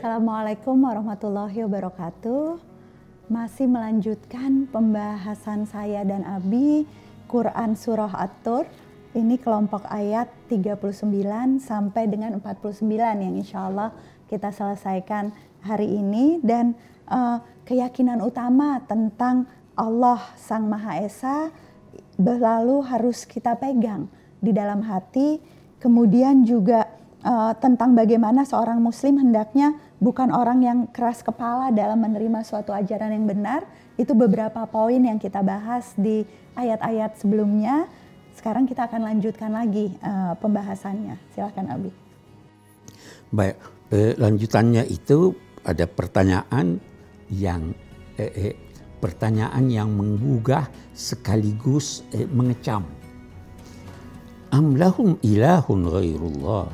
Assalamualaikum warahmatullahi wabarakatuh. Masih melanjutkan pembahasan saya dan Abi Quran Surah At-Tur. Ini kelompok ayat 39 sampai dengan 49 yang insya Allah kita selesaikan hari ini. Dan uh, keyakinan utama tentang Allah Sang Maha Esa lalu harus kita pegang di dalam hati. Kemudian juga uh, tentang bagaimana seorang muslim hendaknya bukan orang yang keras kepala dalam menerima suatu ajaran yang benar. Itu beberapa poin yang kita bahas di ayat-ayat sebelumnya. Sekarang kita akan lanjutkan lagi uh, pembahasannya. Silakan Abi. Baik, eh, lanjutannya itu ada pertanyaan yang eh, eh, pertanyaan yang menggugah sekaligus eh, mengecam. Am lahum ilahun ghairullah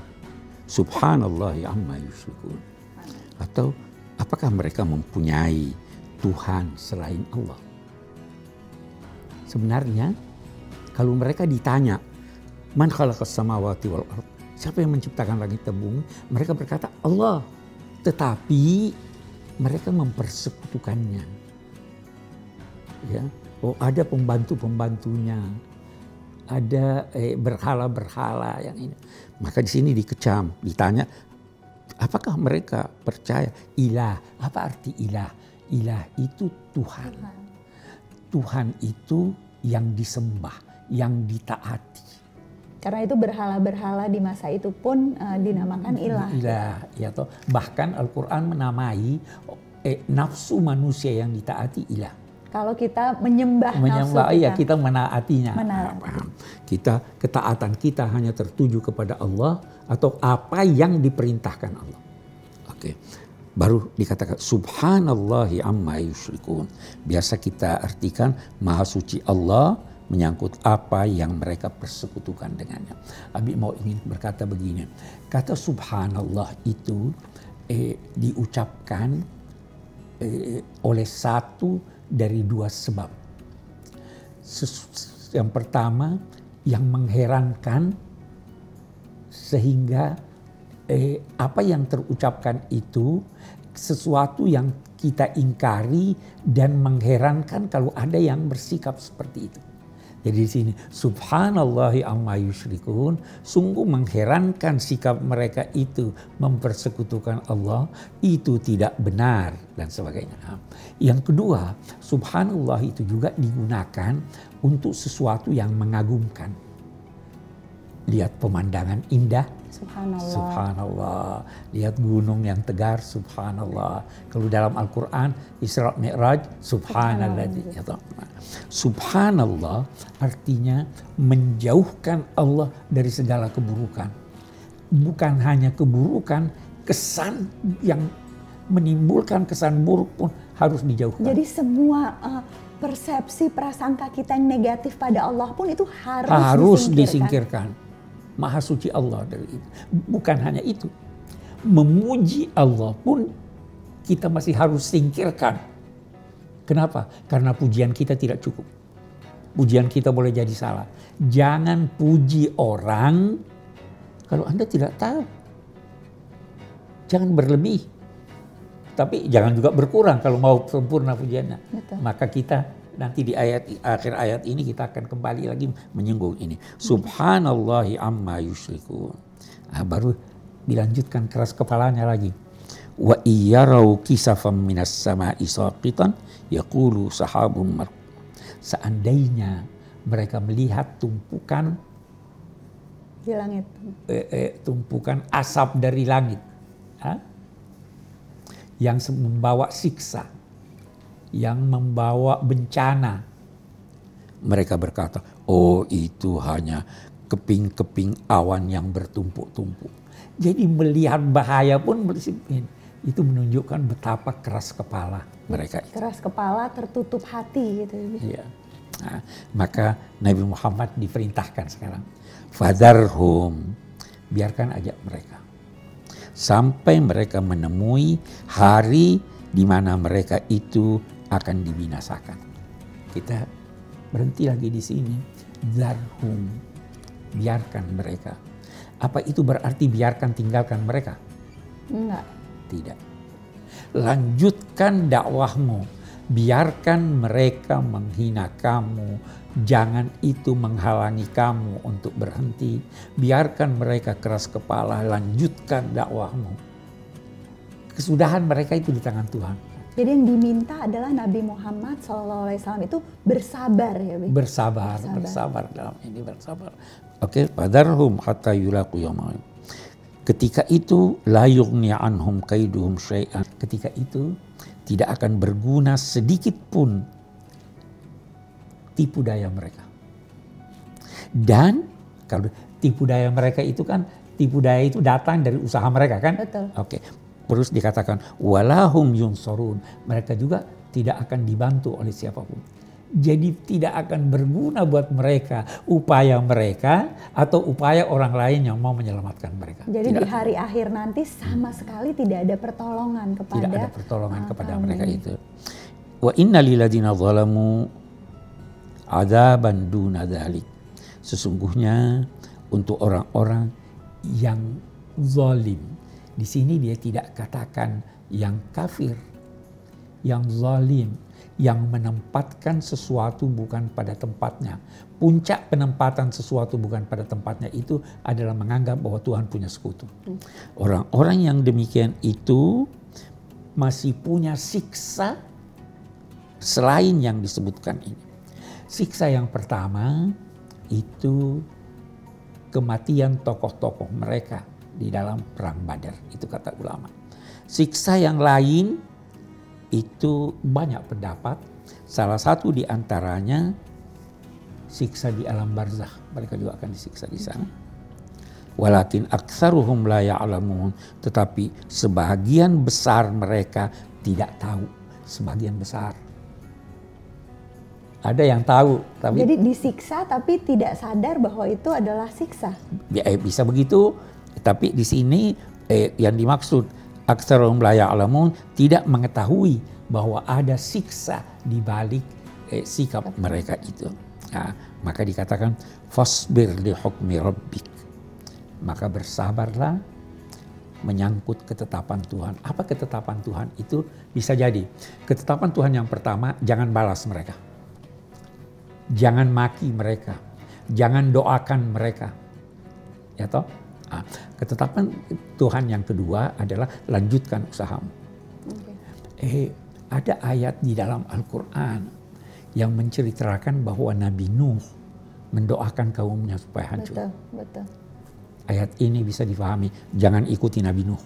Subhanallah amma yusyrikun. Atau apakah mereka mempunyai Tuhan selain Allah? Sebenarnya kalau mereka ditanya, Man samawati wal ard? Siapa yang menciptakan langit dan bumi? Mereka berkata Allah. Tetapi mereka mempersekutukannya. Ya, oh ada pembantu-pembantunya, ada eh, berhala-berhala yang ini. Maka di sini dikecam, ditanya, apakah mereka percaya ilah? Apa arti ilah? Ilah itu Tuhan. Tuhan, Tuhan itu yang disembah, yang ditaati. Karena itu berhala-berhala di masa itu pun uh, dinamakan ilah. Ilah, ya toh. Bahkan Al-Quran menamai eh, nafsu manusia yang ditaati ilah kalau kita menyembah, menyembah nafsu iya, kita. kita menaatinya. Menaati. Nah, kita ketaatan kita hanya tertuju kepada Allah atau apa yang diperintahkan Allah. Oke. Baru dikatakan subhanallahi amma yusyrikun. Biasa kita artikan maha suci Allah menyangkut apa yang mereka persekutukan dengannya. Abi mau ingin berkata begini. Kata subhanallah itu eh, diucapkan eh, oleh satu dari dua sebab. Yang pertama yang mengherankan sehingga eh, apa yang terucapkan itu sesuatu yang kita ingkari dan mengherankan kalau ada yang bersikap seperti itu. Jadi di sini subhanallahi amma yusyrikun sungguh mengherankan sikap mereka itu mempersekutukan Allah itu tidak benar dan sebagainya. Yang kedua, subhanallah itu juga digunakan untuk sesuatu yang mengagumkan. Lihat pemandangan indah, Subhanallah. Subhanallah. Lihat gunung yang tegar, subhanallah. Kalau dalam Al-Quran, Isra Mi'raj, subhanallah. Subhanallah artinya menjauhkan Allah dari segala keburukan. Bukan hanya keburukan, kesan yang menimbulkan kesan buruk pun harus dijauhkan. Jadi semua uh, persepsi prasangka kita yang negatif pada Allah pun itu harus, harus disingkirkan. disingkirkan Maha suci Allah dari itu. Bukan hanya itu. Memuji Allah pun kita masih harus singkirkan. Kenapa? Karena pujian kita tidak cukup. Pujian kita boleh jadi salah. Jangan puji orang kalau Anda tidak tahu. Jangan berlebih. Tapi jangan juga berkurang kalau mau sempurna pujiannya. Betul. Maka kita nanti di ayat akhir ayat ini kita akan kembali lagi menyinggung ini. Subhanallahi amma yusyrikun. Nah, baru dilanjutkan keras kepalanya lagi. Wa iyyarau kisafam minas sama'i saqitan yaqulu sahabun mar. Seandainya mereka melihat tumpukan di langit. Eh, eh, tumpukan asap dari langit. Ha? Yang membawa siksa yang membawa bencana. Mereka berkata, oh itu hanya keping-keping awan yang bertumpuk-tumpuk. Jadi melihat bahaya pun itu menunjukkan betapa keras kepala mereka. Keras kepala tertutup hati gitu. Iya. Nah, maka Nabi Muhammad diperintahkan sekarang. Fadarhum, biarkan aja mereka. Sampai mereka menemui hari di mana mereka itu akan dibinasakan. Kita berhenti lagi di sini. Zarhum. Biarkan mereka. Apa itu berarti biarkan tinggalkan mereka? Enggak. Tidak. lanjutkan dakwahmu. Biarkan mereka menghina kamu, jangan itu menghalangi kamu untuk berhenti. Biarkan mereka keras kepala, lanjutkan dakwahmu. Kesudahan mereka itu di tangan Tuhan. Jadi yang diminta adalah Nabi Muhammad SAW itu bersabar ya, Bi? Bersabar, bersabar, bersabar dalam ini bersabar. Oke, okay, padarhum hatta yulaqu yawmain. Ketika itu la yughni anhum kaiduhum syai'an. Ketika itu tidak akan berguna sedikit pun tipu daya mereka. Dan kalau tipu daya mereka itu kan tipu daya itu datang dari usaha mereka kan? Betul. Oke. Terus dikatakan walahum yunsorun. Mereka juga tidak akan dibantu oleh siapa pun. Jadi tidak akan berguna buat mereka upaya mereka atau upaya orang lain yang mau menyelamatkan mereka. Jadi tidak di hari ada. akhir nanti sama sekali tidak ada pertolongan kepada tidak ada pertolongan uh, kepada mereka itu. Wa inna lilladina zalamu adaban duna dzalik. Sesungguhnya untuk orang-orang yang zalim di sini dia tidak katakan yang kafir, yang zalim, yang menempatkan sesuatu bukan pada tempatnya. Puncak penempatan sesuatu bukan pada tempatnya itu adalah menganggap bahwa Tuhan punya sekutu. Orang-orang yang demikian itu masih punya siksa selain yang disebutkan ini. Siksa yang pertama itu kematian tokoh-tokoh mereka di dalam perang Badar. Itu kata ulama. Siksa yang lain itu banyak pendapat. Salah satu di antaranya siksa di alam barzah. Mereka juga akan disiksa di sana. Walakin aksaruhum la ya'lamun. Tetapi sebagian besar mereka tidak tahu. Sebagian besar. Ada yang tahu. Tapi, Jadi disiksa tapi tidak sadar bahwa itu adalah siksa. Eh, bisa begitu tapi di sini eh, yang dimaksud aksarum la alamun tidak mengetahui bahwa ada siksa di balik eh, sikap mereka itu. Nah, maka dikatakan fasbir li hukmi rabbik. Maka bersabarlah menyangkut ketetapan Tuhan. Apa ketetapan Tuhan itu bisa jadi. Ketetapan Tuhan yang pertama jangan balas mereka. Jangan maki mereka. Jangan doakan mereka. Ya toh? Nah, ketetapan Tuhan yang kedua adalah lanjutkan usahamu. Okay. Eh, ada ayat di dalam Al-Quran yang menceritakan bahwa Nabi Nuh mendoakan kaumnya supaya hancur. Betul, betul. Ayat ini bisa difahami, jangan ikuti Nabi Nuh.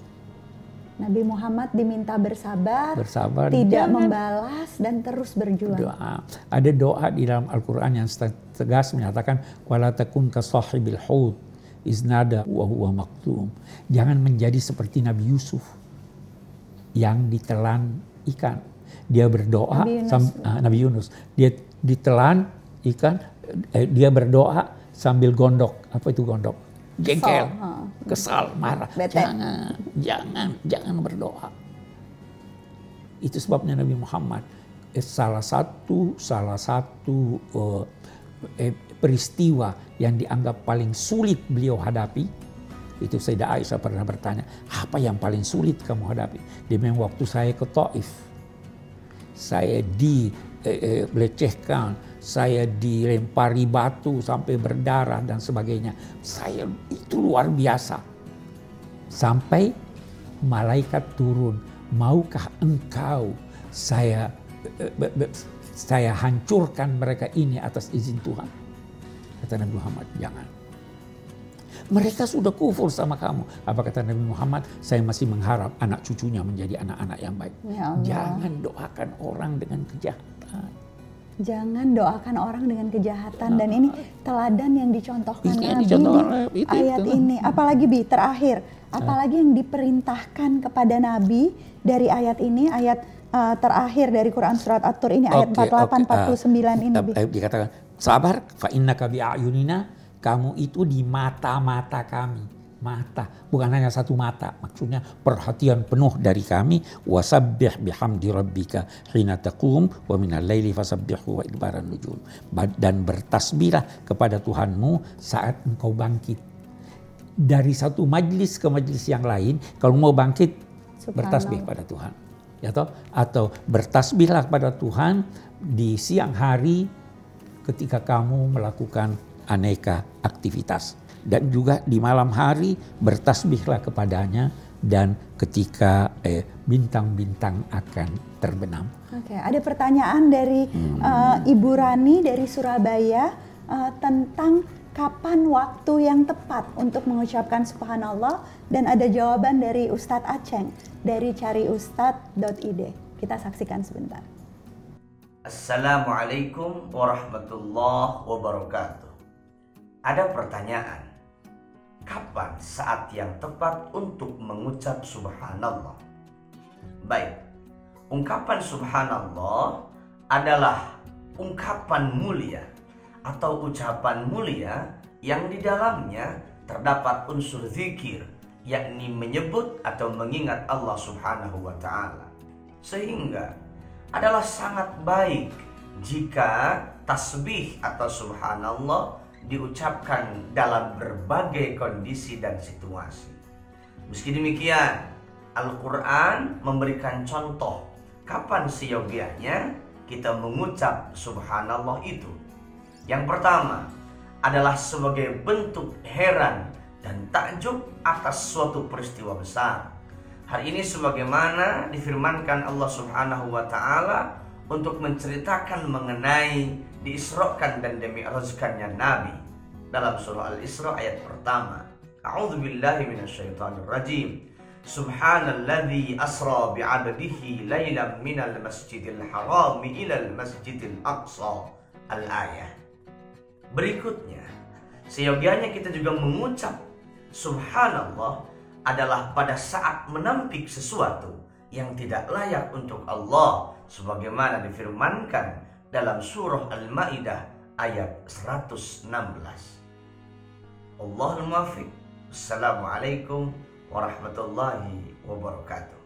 Nabi Muhammad diminta bersabar, bersabar tidak jangan. membalas dan terus berjuang. Doa. Ada doa di dalam Al-Quran yang tegas menyatakan wala takun hud iznada wa huwa maktum. Jangan menjadi seperti Nabi Yusuf yang ditelan ikan. Dia berdoa Nabi Yunus, sam, uh, Nabi Yunus. Dia ditelan ikan, eh, dia berdoa sambil gondok. Apa itu gondok? Jengkel, kesal, kesal marah. Bete. Jangan, jangan, jangan berdoa. Itu sebabnya Nabi Muhammad eh, salah satu salah satu uh, peristiwa yang dianggap paling sulit beliau hadapi itu Sayyidah Aisyah pernah bertanya, apa yang paling sulit kamu hadapi? Dia memang waktu saya ke Taif, saya dilecehkan, eh, eh, saya dilempari batu sampai berdarah dan sebagainya. Saya itu luar biasa. Sampai malaikat turun, maukah engkau saya eh, saya hancurkan mereka ini atas izin Tuhan. Kata Nabi Muhammad, jangan. Mereka sudah kufur sama kamu. Apa kata Nabi Muhammad? Saya masih mengharap anak cucunya menjadi anak-anak yang baik. Ya Jangan doakan orang dengan kejahatan. Jangan doakan orang dengan kejahatan. Dan ini teladan yang dicontohkan Nabi dicontohkan di itu, ayat itu. ini. Apalagi Bi, terakhir. Apalagi yang diperintahkan kepada Nabi dari ayat ini, ayat uh, terakhir dari Quran surat At-Tur ini ayat okay, 48 okay. 49 uh, ini. Uh, dikatakan sabar fa innaka bi ayunina kamu itu di mata-mata kami. Mata, bukan hanya satu mata, maksudnya perhatian penuh dari kami. Wasabbih bihamdi rabbika hina taqum wa minal laili fasabbihu wa idbaran nujum. Dan bertasbihlah kepada Tuhanmu saat engkau bangkit. Dari satu majlis ke majlis yang lain, kalau mau bangkit bertasbih pada Tuhan ya toh atau bertasbihlah kepada Tuhan di siang hari ketika kamu melakukan aneka aktivitas dan juga di malam hari bertasbihlah kepadanya dan ketika eh, bintang-bintang akan terbenam. Oke, ada pertanyaan dari hmm. uh, Ibu Rani dari Surabaya uh, tentang kapan waktu yang tepat untuk mengucapkan subhanallah dan ada jawaban dari Ustadz Aceng dari cariustad.id. Kita saksikan sebentar. Assalamualaikum warahmatullahi wabarakatuh. Ada pertanyaan kapan saat yang tepat untuk mengucap subhanallah? Baik, ungkapan subhanallah adalah ungkapan mulia atau ucapan mulia yang di dalamnya terdapat unsur zikir yakni menyebut atau mengingat Allah Subhanahu wa taala. Sehingga adalah sangat baik jika tasbih atau subhanallah diucapkan dalam berbagai kondisi dan situasi. Meski demikian, Al-Quran memberikan contoh kapan seyogianya kita mengucap subhanallah itu. Yang pertama adalah sebagai bentuk heran dan takjub atas suatu peristiwa besar. Hari ini sebagaimana difirmankan Allah Subhanahu wa taala untuk menceritakan mengenai diisrokan dan demi'rajkannya Nabi dalam surah Al-Isra ayat pertama. A'udzu billahi minasyaitonir rajim. Subhanalladzi asra bi'abdihi lailan minal masjidil haram ilal masjidil aqsa. Al-ayah. Berikutnya, seyogianya kita juga mengucap subhanallah adalah pada saat menampik sesuatu yang tidak layak untuk Allah sebagaimana difirmankan dalam surah Al-Maidah ayat 116. Allahul muwaffiq. Assalamualaikum warahmatullahi wabarakatuh.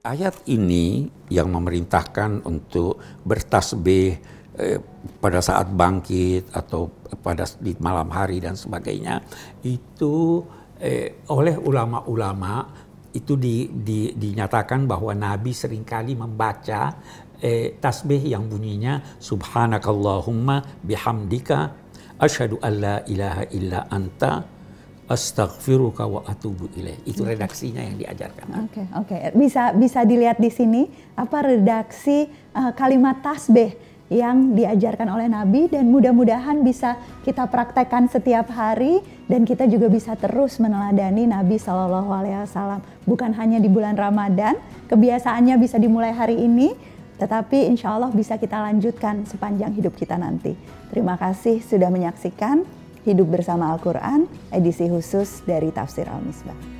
Ayat ini yang memerintahkan untuk bertasbih eh, pada saat bangkit atau pada di malam hari dan sebagainya itu eh, oleh ulama-ulama itu di, di, dinyatakan bahwa Nabi sering kali membaca eh, tasbih yang bunyinya subhanakallahumma bihamdika asyhadu alla ilaha illa anta astaghfiruka wa atubu ilaih. Itu redaksinya yang diajarkan. Oke, okay, oke. Okay. Bisa bisa dilihat di sini apa redaksi uh, kalimat tasbih yang diajarkan oleh Nabi dan mudah-mudahan bisa kita praktekkan setiap hari dan kita juga bisa terus meneladani Nabi Shallallahu Alaihi Wasallam. Bukan hanya di bulan Ramadan, kebiasaannya bisa dimulai hari ini, tetapi insya Allah bisa kita lanjutkan sepanjang hidup kita nanti. Terima kasih sudah menyaksikan Hidup Bersama Al-Quran, edisi khusus dari Tafsir Al-Misbah.